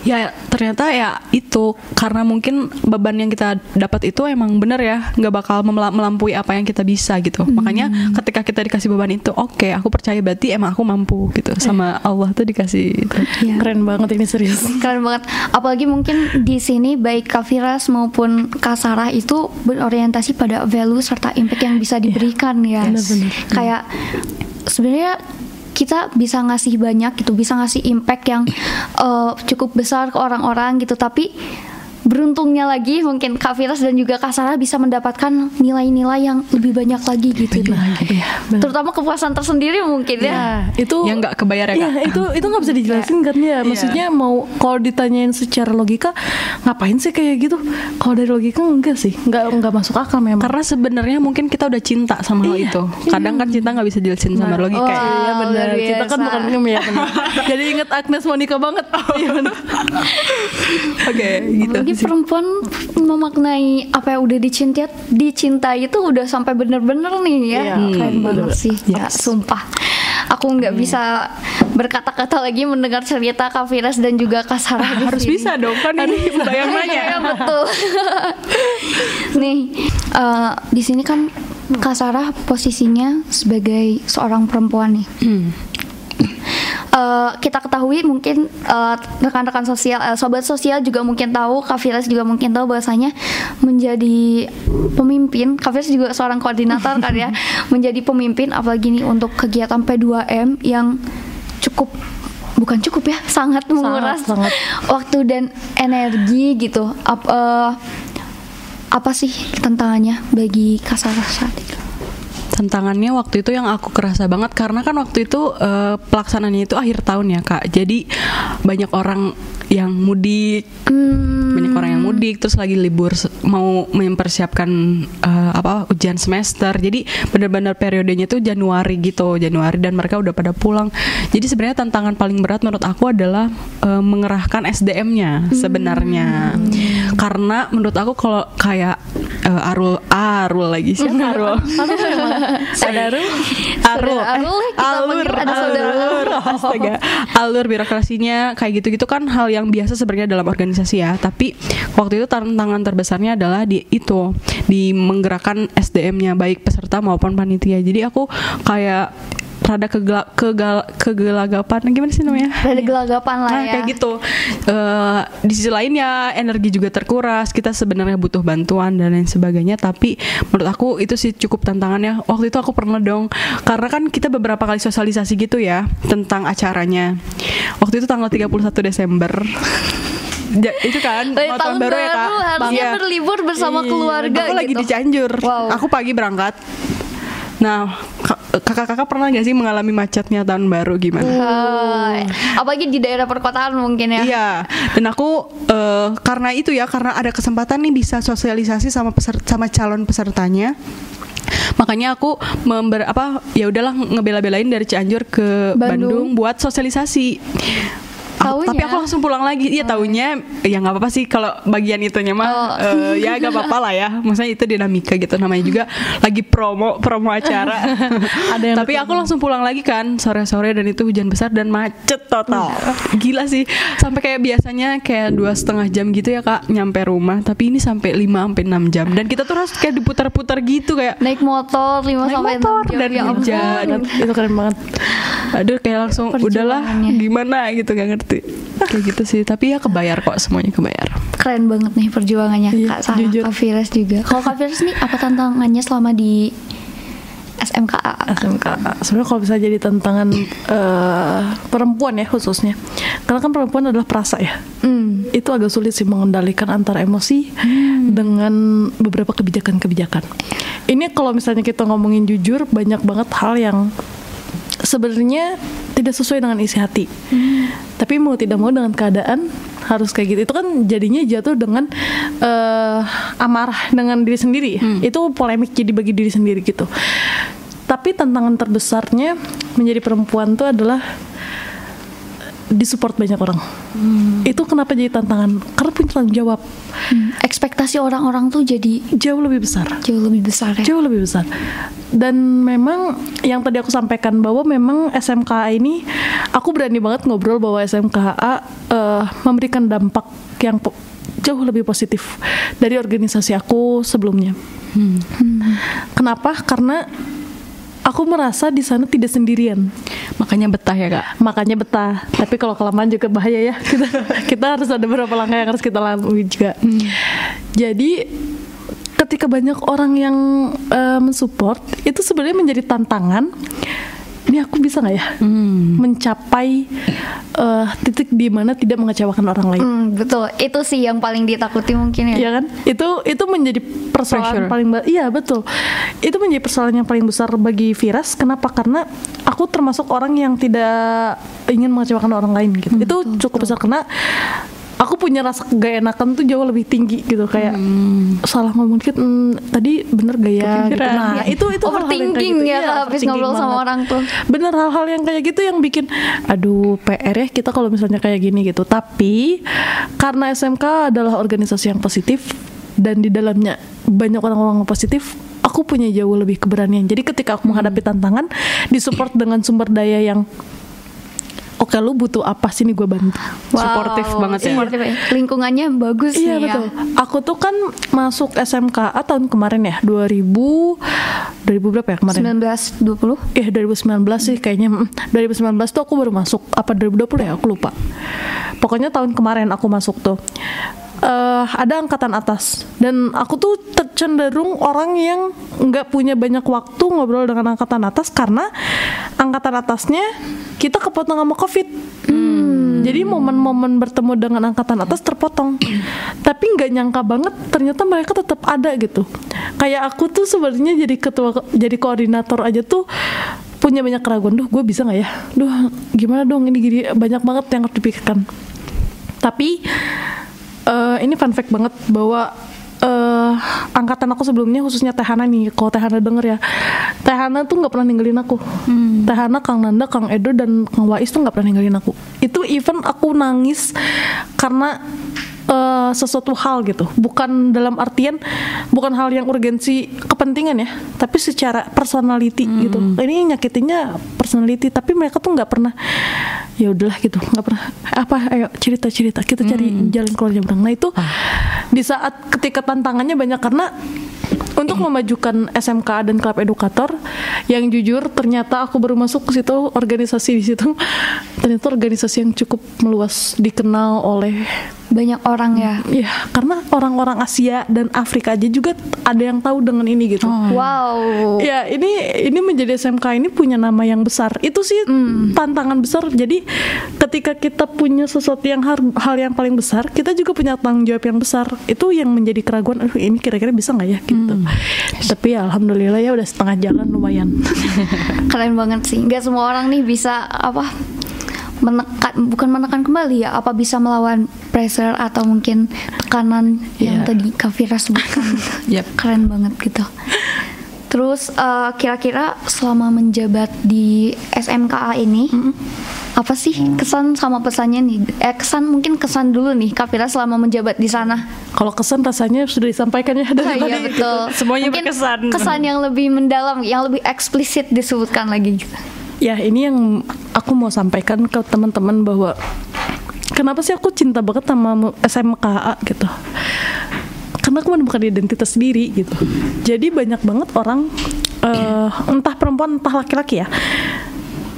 ya ternyata ya itu karena mungkin beban yang kita dapat itu emang bener ya nggak bakal melampaui apa yang kita bisa gitu. Makanya ketika kita dikasih beban itu, oke aku percaya berarti emang aku mampu gitu sama Allah tuh dikasih itu. Iya. Keren banget ini serius. [LAUGHS] Keren banget. Apalagi mungkin di sini baik Kak Firas maupun Kak Sarah itu berorientasi pada value serta impact yang bisa diberikan ya. benar-benar. Kayak sebenarnya kita bisa ngasih banyak gitu, bisa ngasih impact yang eh, cukup besar ke orang-orang gitu, tapi beruntungnya lagi mungkin Kak Firas dan juga Kak Sarah bisa mendapatkan nilai-nilai yang lebih banyak lagi gitu. Iya, benar. Terutama kepuasan tersendiri mungkin ya. Ya, itu Yang nggak kebayar ya, Iya, Kak? itu itu nggak bisa dijelasin kan ya. Maksudnya mau kalau ditanyain secara logika ngapain sih kayak gitu? Kalau dari logika enggak sih, nggak nggak masuk akal memang. Karena sebenarnya mungkin kita udah cinta sama hal itu. Kadang kan cinta nggak bisa dijelasin sama logika. ya. Wah, Iya benar. Kita kan bukan film ya benar. [LAUGHS] Jadi inget Agnes Monica banget. Iya benar. [LAUGHS] Oke, gitu. Perempuan memaknai apa yang udah dicintai dicintai itu udah sampai bener-bener nih ya. Iya, Keren hmm, banget bener. sih. Ya, sumpah. Aku nggak bisa berkata-kata lagi mendengar cerita Kak Firas dan juga Kak Sarah Harus sini. bisa dong kan ini bayang nanya. Iya betul. [LAUGHS] Nih eh, di sini kan Kak Sarah posisinya sebagai seorang perempuan nih. Eh, kita ketahui mungkin eh, rekan-rekan sosial, eh, sobat sosial juga mungkin tahu, Kak Firas juga mungkin tahu bahwasanya menjadi pemimpin, Kak Firas juga seorang koordinator kan ya, [LAUGHS] menjadi pemimpin apalagi nih untuk kegiatan P2M yang cukup bukan cukup ya, sangat menguras sangat. waktu dan energi gitu. Ap- eh, apa sih tantangannya bagi Kak Sarah saat itu? Tantangannya waktu itu yang aku kerasa banget karena kan waktu itu eh, pelaksanaannya itu akhir tahun ya kak. Jadi banyak orang yang mudik, Hmm, banyak orang yang mudik terus lagi libur mau mempersiapkan eh, apa ujian semester. Jadi benar-benar periodenya tuh Januari gitu, Januari dan mereka udah pada pulang. Jadi sebenarnya tantangan paling berat menurut aku adalah eh, mengerahkan SDM-nya sebenarnya. Karena menurut aku kalau kayak eh, Arul Arul lagi siapa Arul? [LAUGHS] Saudara Arul, Saudara Arul, panggil ada saudara alur, astaga, alur birokrasinya kayak gitu-gitu kan hal yang biasa sebenarnya dalam organisasi ya. Tapi waktu itu tantangan terbesarnya adalah di itu di menggerakkan SDM-nya baik peserta maupun panitia. Jadi aku kayak rada kegela, kegal, kegelagapan gimana sih namanya? Rada gelagapan lah Nah, ya. kayak gitu. Eh, di sisi lainnya energi juga terkuras. Kita sebenarnya butuh bantuan dan lain sebagainya. Tapi menurut aku itu sih cukup tantangannya. Waktu itu aku pernah dong, karena kan kita beberapa kali sosialisasi gitu ya tentang acaranya. Waktu itu tanggal 31 Desember. [LAUGHS] Ja- itu kan Eh, mau tahun baru, ya kak harusnya Iya. berlibur bersama Iya, keluarga aku lagi gitu. di Cianjur Wow. aku pagi berangkat nah ka- kakak-kakak pernah gak sih mengalami macetnya tahun baru gimana Eh, apalagi di daerah perkotaan mungkin ya. Iya, dan aku eh, karena itu ya, karena ada kesempatan nih bisa sosialisasi sama peserta, sama calon pesertanya. Makanya aku member apa ya udahlah ngebela-belain dari Cianjur ke Bandung. Bandung, buat sosialisasi. Taunya? tapi aku langsung pulang lagi. Iya, taunya ya nggak apa-apa sih kalau bagian itunya mah Oh. eh, ya nggak apa-apa lah ya. Maksudnya itu dinamika gitu namanya juga lagi promo promo acara. [LAUGHS] Ada yang tapi aku langsung pulang lagi kan sore-sore dan itu hujan besar dan macet total. Gila sih. Sampai kayak biasanya kayak dua setengah jam gitu ya kak nyampe rumah. Tapi ini sampai 5 sampai 6 jam dan kita tuh harus kayak diputar-putar gitu kayak Naik motor 5 Naik sampai motor 6 jam. dan ya hujan. itu keren banget. Aduh kayak langsung udahlah gimana? Gitu gak ngerti. Kayak gitu sih tapi ya kebayar kok semuanya kebayar. Keren banget nih perjuangannya Iya, Kak Sarah, jujur. Kak Firas juga. Kalau Kak Firas nih apa tantangannya selama di SMKA? SMK sebenarnya kalau bisa jadi tantangan eh, perempuan ya khususnya. Karena kan perempuan adalah perasa ya. Hmm. itu agak sulit sih mengendalikan antara emosi dengan beberapa kebijakan-kebijakan. Ini kalau misalnya kita ngomongin jujur banyak banget hal yang sebenarnya tidak sesuai dengan isi hati. Tapi mau tidak mau dengan keadaan harus kayak gitu. Itu kan jadinya jatuh dengan eh, amarah dengan diri sendiri. Itu polemik jadi bagi diri sendiri gitu. Tapi tantangan terbesarnya menjadi perempuan itu adalah disupport banyak orang itu kenapa jadi tantangan karena punya tanggung jawab Hmm. Ekspektasi orang-orang tuh jadi jauh lebih besar jauh lebih besar ya. jauh lebih besar dan memang yang tadi aku sampaikan bahwa memang SMKA ini aku berani banget ngobrol bahwa SMKA eh, memberikan dampak yang jauh lebih positif dari organisasi aku sebelumnya. Kenapa? Karena aku merasa di sana tidak sendirian. makanya betah ya kak Makanya betah. Tapi kalau kelamaan juga bahaya ya. [LAUGHS] Kita kita harus ada beberapa langkah yang harus kita lalui juga. Jadi ketika banyak orang yang eh, mensupport itu sebenarnya menjadi tantangan. Ini aku bisa nggak ya Hmm. mencapai eh, titik di mana tidak mengecewakan orang lain Hmm, betul. Itu sih yang paling ditakuti mungkin ya. Iya kan? Itu itu menjadi persoalan Pressure. paling iya betul. Itu menjadi persoalan yang paling besar bagi Viras. Kenapa? Karena aku termasuk orang yang tidak ingin mengecewakan orang lain gitu. Hmm, itu cukup besar karena aku punya rasa gak enakan tuh jauh lebih tinggi gitu kayak salah ngomong dikit "Hmm, tadi bener gak ya gitu. Nah itu itu kayak Overthinking gitu. ya kalau habis ngobrol sama banget. orang tuh. bener hal-hal yang kayak gitu yang bikin aduh PR ya kita kalau misalnya kayak gini gitu tapi karena SMK adalah organisasi yang positif dan di dalamnya banyak orang-orang positif aku punya jauh lebih keberanian jadi ketika aku menghadapi tantangan disupport dengan sumber daya yang oke lu butuh apa sih nih gue bantu Suportif banget ya. Suportif ya. Lingkungannya bagus Iya nih betul. ya. Aku tuh kan masuk SMKA tahun kemarin ya 2000 2000 berapa ya kemarin? 1920 Eh 2019 sih kayaknya mm, 2019 tuh aku baru masuk apa 2020 ya aku lupa pokoknya tahun kemarin aku masuk tuh eh ada angkatan atas. Dan aku tuh cenderung orang yang nggak punya banyak waktu ngobrol dengan angkatan atas karena angkatan atasnya kita kepotong sama covid. Jadi momen-momen bertemu dengan angkatan atas terpotong. [CLEARS THROAT] Tapi nggak nyangka banget ternyata mereka tetap ada gitu. Kayak aku tuh sebenarnya jadi ketua jadi koordinator aja tuh punya banyak keraguan. Duh gue bisa nggak ya? Duh gimana dong? Ini gini banyak banget yang harus dipikirkan. Tapi eh, ini fun fact banget bahwa eh, angkatan aku sebelumnya khususnya Tehana nih kalau Tehana denger ya. Tehana tuh nggak pernah ninggalin aku. Tehana Kang Nanda Kang Edo dan Kang Wais tuh nggak pernah ninggalin aku. Itu even aku nangis karena eh, sesuatu hal gitu. Bukan dalam artian bukan hal yang urgensi kepentingan ya tapi secara personality gitu. Ini nyakitinnya personality tapi mereka tuh nggak pernah ya udahlah gitu nggak pernah apa ayo cerita cerita kita cari jalan keluarnya bareng nah itu di saat ketika tantangannya banyak karena untuk memajukan SMK dan klub edukator yang jujur ternyata aku baru masuk ke situ organisasi di situ ternyata organisasi yang cukup meluas dikenal oleh banyak orang ya. ya karena orang-orang Asia dan Afrika aja juga ada yang tahu dengan ini gitu Wow. Ya ini ini menjadi SMK ini punya nama yang besar. Itu sih tantangan besar. Jadi ketika kita punya sesuatu yang hal, hal yang paling besar, kita juga punya tanggung jawab yang besar. Itu yang menjadi keraguan. Aduh ini kira-kira bisa nggak ya gitu. Tapi ya alhamdulillah ya udah setengah jalan lumayan. [LAUGHS] Keren banget sih. Nggak semua orang nih bisa apa menekan bukan menekan kembali ya apa bisa melawan pressure atau mungkin tekanan yang Iya. tadi Kavira sebutkan gitu. [LAUGHS] Yap. Keren banget gitu. Terus eh, kira-kira selama menjabat di SMKA ini apa sih kesan sama pesannya nih? Eh kesan mungkin kesan dulu nih Kavira selama menjabat di sana. Kalau kesan rasanya sudah disampaikan ya dari Ah, tadi. iya betul. [LAUGHS] Semuanya Mungkin berkesan. Kesan yang lebih mendalam, yang lebih eksplisit disebutkan lagi gitu. Ya ini yang aku mau sampaikan ke teman-teman bahwa kenapa sih aku cinta banget sama SMKA gitu. Karena aku menemukan identitas diri gitu. Jadi banyak banget orang eh, entah perempuan entah laki-laki ya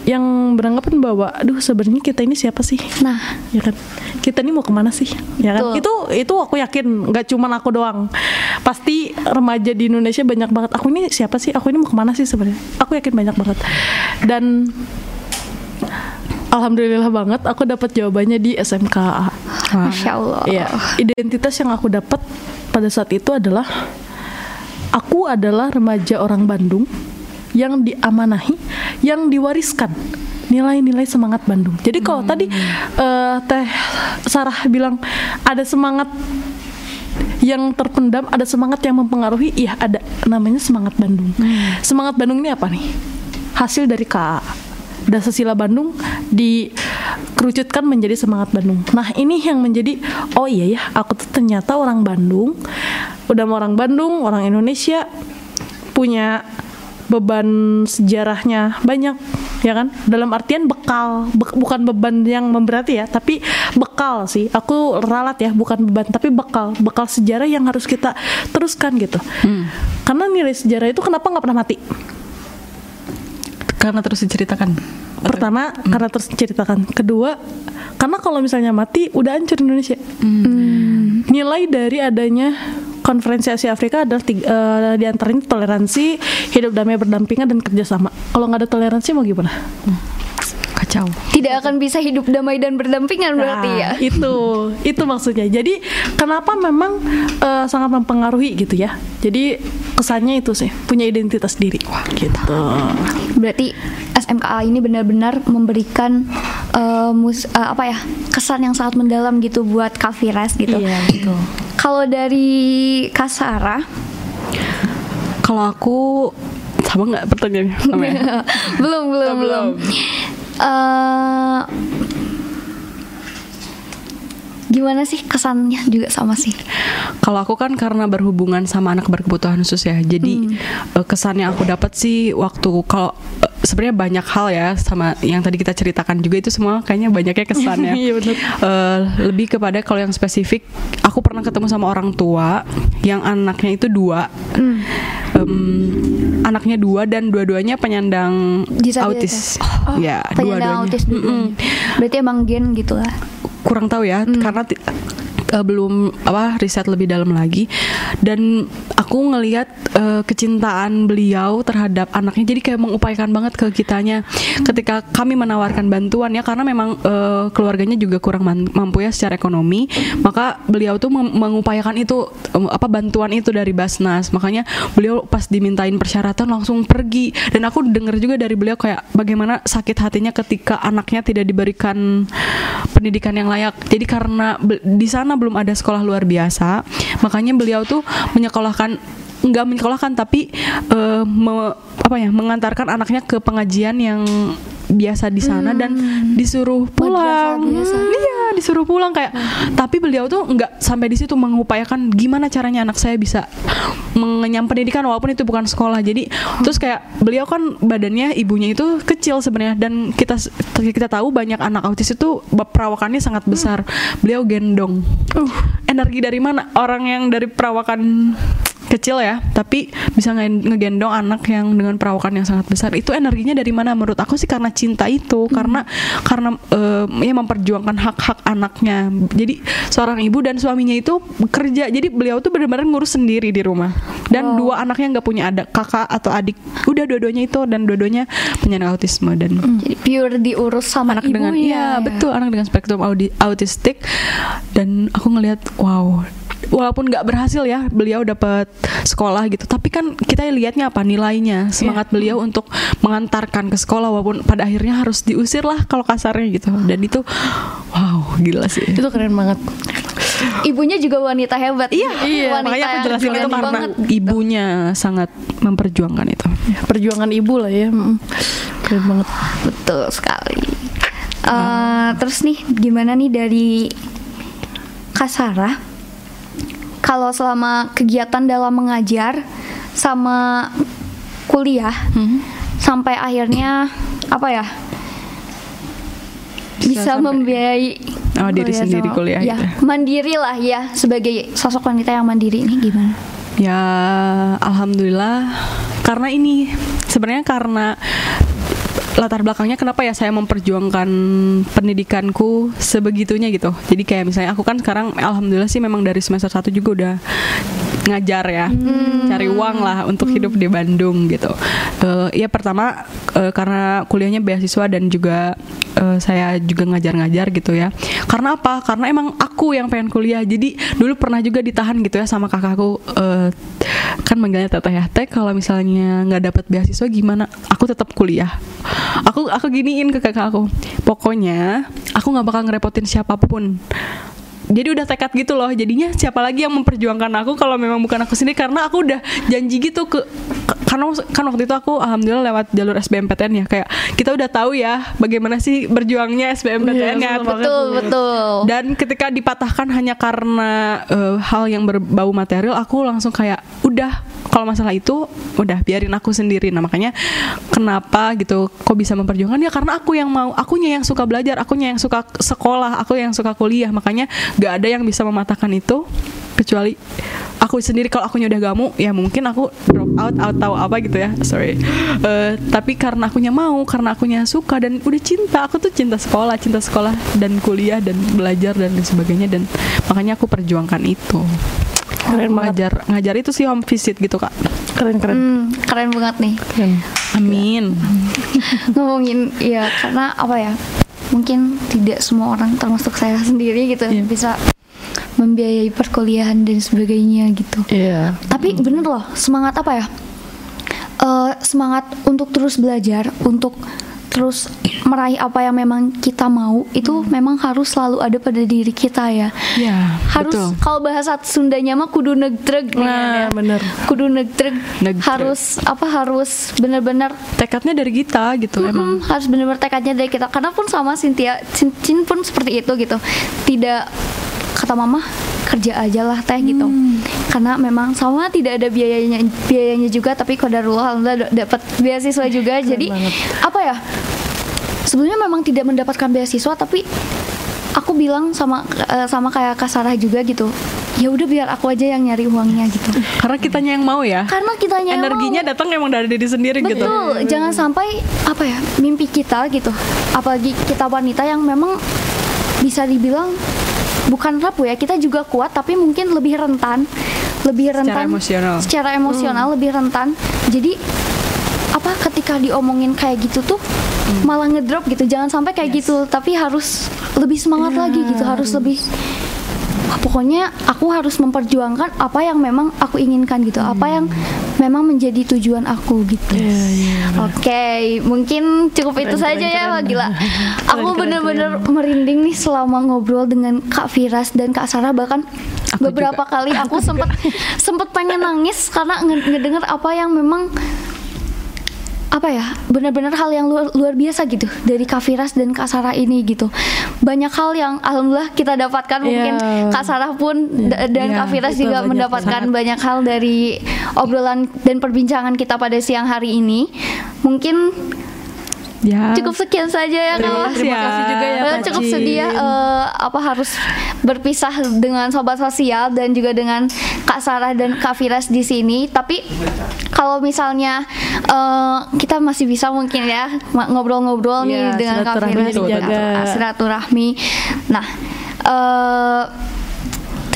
yang beranggapan bahwa aduh sebenarnya kita ini siapa sih? Nah, ya kan? Kita ini mau ke mana sih? Ya kan? Betul. itu itu aku yakin nggak cuman aku doang. Pasti remaja di Indonesia banyak banget aku ini siapa sih? Aku ini mau ke mana sih sebenarnya? Aku yakin banyak banget. Dan alhamdulillah banget aku dapat jawabannya di SMKA Masya Allah. Iya, identitas yang aku dapat pada saat itu adalah aku adalah remaja orang Bandung yang diamanahi, yang diwariskan nilai-nilai semangat Bandung. Jadi kalau tadi eh, Teh Sarah bilang ada semangat yang terpendam, ada semangat yang mempengaruhi, iya ada namanya semangat Bandung. Semangat Bandung ini apa nih? Hasil dari KA. Dasar Sila Bandung dikerucutkan menjadi semangat Bandung. Nah ini yang menjadi oh iya ya aku tuh ternyata orang Bandung, udah orang Bandung, orang Indonesia punya beban sejarahnya banyak ya kan? Dalam artian bekal Be- bukan beban yang memberati ya tapi bekal sih. Aku ralat ya bukan beban tapi bekal. Bekal sejarah yang harus kita teruskan gitu. Karena nilai sejarah itu kenapa nggak pernah mati? Karena terus diceritakan. pertama karena terus diceritakan. Kedua karena kalau misalnya mati udah hancur Indonesia. Nilai dari adanya konferensi Asia Afrika adalah tiga, eh, di antaranya toleransi, hidup damai berdampingan dan kerjasama. Kalau nggak ada toleransi mau gimana? Kacau. Tidak akan bisa hidup damai dan berdampingan berarti ya. Nah, itu itu maksudnya. Jadi kenapa memang eh, sangat mempengaruhi gitu ya. Jadi kesannya itu sih punya identitas diri. gitu. Berarti SMKA ini benar-benar memberikan eh, mus- eh, apa ya kesan yang sangat mendalam gitu buat Kafiras gitu. Iya betul. Kalau dari Kasara, Kalau aku sama nggak pertanyaannya? Ya? [LAUGHS] belum belum Oh, belum. Eh, gimana sih kesannya juga sama sih? Kalau aku kan karena berhubungan sama anak berkebutuhan khusus ya, jadi eh, kesan yang aku dapat sih waktu kalau eh, sebenarnya banyak hal ya sama yang tadi kita ceritakan juga itu semua kayaknya banyaknya kesannya. [LAUGHS] Iya. Eh, lebih kepada kalau yang spesifik, aku pernah ketemu sama orang tua yang anaknya itu dua, Em, anaknya dua dan dua-duanya penyandang Disabilitas. autis. ya, Penyandang dua-duanya. autis Mm-mm dua-duanya. Berarti emang gen gitu lah. kurang tahu ya karena ti- eh, belum apa riset lebih dalam lagi dan aku ngelihat eh, kecintaan beliau terhadap anaknya jadi kayak mengupayakan banget ke kitanya ketika kami menawarkan bantuan ya karena memang eh, keluarganya juga kurang mampu ya secara ekonomi maka beliau tuh mengupayakan itu em, apa bantuan itu dari Basnas. Makanya beliau pas dimintain persyaratan langsung pergi. Dan aku dengar juga dari beliau kayak bagaimana sakit hatinya ketika anaknya tidak diberikan pendidikan yang layak. Jadi karena di sana belum ada sekolah luar biasa makanya beliau tuh menyekolahkan nggak menyekolahkan tapi eh, me- apa ya mengantarkan anaknya ke pengajian yang biasa di sana dan disuruh pulang. Hmm. biasa. Hmm, iya disuruh pulang kayak tapi beliau tuh nggak sampai di situ mengupayakan gimana caranya anak saya bisa mengenyam pendidikan walaupun itu bukan sekolah. Jadi terus kayak beliau kan badannya ibunya itu kecil sebenarnya dan kita kita tahu banyak anak autis itu perawakannya sangat besar. Beliau gendong. Uh. Energi dari mana? Orang yang dari perawakan kecil ya tapi bisa nge- ngegendong anak yang dengan perawakan yang sangat besar. Itu energinya dari mana? Menurut aku sih karena cinta itu karena karena eh, ya memperjuangkan hak-hak anaknya. Jadi seorang ibu dan suaminya itu bekerja jadi beliau tuh benar-benar ngurus sendiri di rumah. Dan dua anaknya nggak punya ada kakak atau adik. Udah dua-duanya itu dan dua-duanya penyandang autisme dan Jadi pure diurus sama anak ibunya. dengan iya betul anak dengan spektrum autistik. Dan aku ngelihat wow walaupun nggak berhasil ya beliau dapat sekolah gitu tapi kan kita lihatnya apa nilainya semangat beliau untuk mengantarkan ke sekolah walaupun pada akhirnya harus diusir lah kalau kasarnya gitu dan itu wow gila sih Itu keren banget. Ibunya juga wanita hebat. Iya, wanita makanya aku jelasin itu karena banget. ibunya sangat memperjuangkan itu. Ya, perjuangan ibu lah ya. Mm. Keren banget. Betul sekali. Eh, terus nih gimana nih dari Kasara? Kalau selama kegiatan dalam mengajar sama kuliah sampai akhirnya apa ya? Bisa, sampai- membiayai Oh, diri kuliah sendiri sama- kuliah ya, gitu. mandiri lah ya sebagai sosok wanita yang mandiri ini gimana? Ya, alhamdulillah. Karena ini sebenarnya karena latar belakangnya kenapa ya saya memperjuangkan pendidikanku sebegitunya gitu. Jadi kayak misalnya aku kan sekarang alhamdulillah sih memang dari semester 1 juga udah ngajar ya, cari uang lah untuk hidup di Bandung gitu. Eh, ya pertama eh, karena kuliahnya beasiswa dan juga eh, saya juga ngajar-ngajar gitu ya. Karena apa? Karena emang aku yang pengen kuliah. Jadi dulu pernah juga ditahan gitu ya sama kakakku eh, kan manggilnya teteh ya. Teh kalau misalnya nggak dapat beasiswa gimana? Aku tetap kuliah. Aku aku giniin ke kakak aku. Pokoknya aku nggak bakal ngerepotin siapa pun jadi udah tekad gitu loh. Jadinya siapa lagi yang memperjuangkan aku kalau memang bukan aku sendiri? Karena aku udah janji gitu ke ke- karena kan waktu itu aku alhamdulillah lewat jalur SBMPTN ya. Kayak kita udah tahu ya bagaimana sih berjuangnya SBMPTN ya. Iya, Betul, betul. dan ketika dipatahkan hanya karena eh, hal yang berbau material aku langsung kayak udah kalau masalah itu udah biarin aku sendiri. Nah makanya kenapa gitu kok bisa memperjuangkan? Ya karena aku yang mau. Akunya yang suka belajar akunya yang suka sekolah aku yang suka kuliah. Makanya gak ada yang bisa mematahkan itu kecuali aku sendiri. Kalau akunya udah gamu ya mungkin aku drop out atau apa gitu ya. Sorry. Eh, tapi karena akunya mau karena akunya suka dan udah cinta. Aku tuh cinta sekolah cinta sekolah dan kuliah dan belajar dan lain sebagainya. Dan makanya aku perjuangkan itu. Keren banget. ngajar ngajar itu sih home visit gitu kak. Keren keren. Hmm, keren banget nih. keren. amin. [LAUGHS] Ngomongin ya karena apa ya mungkin tidak semua orang termasuk saya sendiri gitu Iya. bisa membiayai perkuliahan dan sebagainya gitu Iya. tapi bener loh semangat apa ya Eh, semangat untuk terus belajar untuk terus meraih apa yang memang kita mau itu memang harus selalu ada pada diri kita ya ya harus betul kalau bahasa Sundanya mah kudu negdreg nih kan Nah, ya. bener. kudu negdreg Negdreg. harus apa harus benar-benar tekadnya dari kita gitu emang Mm, harus benar-benar tekadnya dari kita karena pun sama Cynthia Cin pun seperti itu gitu tidak kata mama kerja aja lah teh gitu. Hmm. karena memang sama tidak ada biayanya biayanya juga tapi kodarullah alhamdulillah dapat beasiswa juga. Jadi banget. apa ya sebelumnya memang tidak mendapatkan beasiswa tapi aku bilang sama eh, sama kayak Kak Sarah juga gitu ya udah biar aku aja yang nyari uangnya gitu. Karena kitanya yang mau ya? Karena kitanya yang energinya mau. datang emang dari diri sendiri gitu? Betul, jangan sampai apa ya mimpi kita gitu, apalagi kita wanita yang memang bisa dibilang bukan rapuh ya, kita juga kuat tapi mungkin lebih rentan, lebih Secara rentan emosional. secara emosional lebih rentan. Jadi apa ketika diomongin kayak gitu tuh malah ngedrop gitu, jangan sampai kayak gitu, tapi harus lebih semangat lagi gitu, harus. lebih pokoknya aku harus memperjuangkan apa yang memang aku inginkan gitu. Apa yang memang menjadi tujuan aku gitu. Oke mungkin cukup itu Keren, saja keren, ya keren. gila [LAUGHS] aku keren, bener-bener merinding nih selama ngobrol dengan Kak Firas dan Kak Sarah. Bahkan Aku beberapa juga. kali aku sempet [LAUGHS] sempet pengen nangis karena nge- ngedenger apa yang memang apa ya benar-benar hal yang luar, luar biasa gitu dari Kak Firas dan Kak Sarah ini gitu banyak hal yang alhamdulillah kita dapatkan mungkin Iya. Kak Sarah pun da- dan Iya, Kak Firas itu juga banyak mendapatkan banget. banyak hal dari obrolan dan perbincangan kita pada siang hari ini mungkin ya. Cukup sekian saja ya kasih Terima kasih juga ya, Eh, Kak cukup ya eh, apa harus berpisah dengan sobat sosial dan juga dengan Kak Sarah dan Kak Firas di sini. Tapi kalau misalnya eh, kita masih bisa mungkin ya ngobrol-ngobrol nih Iya, dengan Kak Firas gitu, silaturahmi. Nah, eh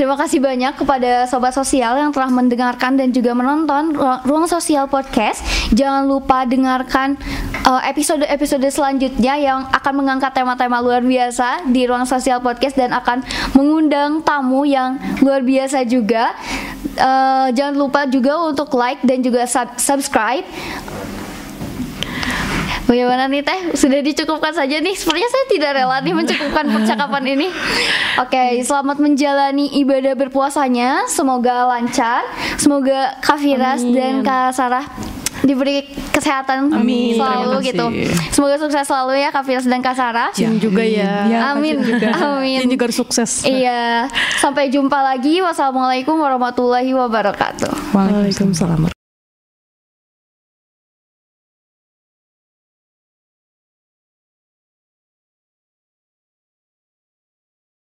Terima kasih banyak kepada sobat sosial yang telah mendengarkan dan juga menonton Ru- Ruang Sosial Podcast. Jangan lupa dengarkan uh, episode-episode selanjutnya yang akan mengangkat tema-tema luar biasa di Ruang Sosial Podcast dan akan mengundang tamu yang luar biasa juga. Uh, jangan lupa juga untuk like dan juga sub- subscribe. Bagaimana nih teh? Sudah dicukupkan saja nih. Sepertinya saya tidak rela nih mencukupkan percakapan ini. Oke, selamat menjalani ibadah berpuasanya. Semoga lancar. Semoga Kak Firas dan Kak Sarah diberi kesehatan Amin. selalu gitu. Semoga sukses selalu ya Kak Firas dan Kak Sarah. Cin juga ya. Ya, Amin. Amin. Cin juga harus sukses. Iya. Sampai jumpa lagi. Wassalamualaikum warahmatullahi wabarakatuh. Waalaikumsalam. Waalaikumsalam.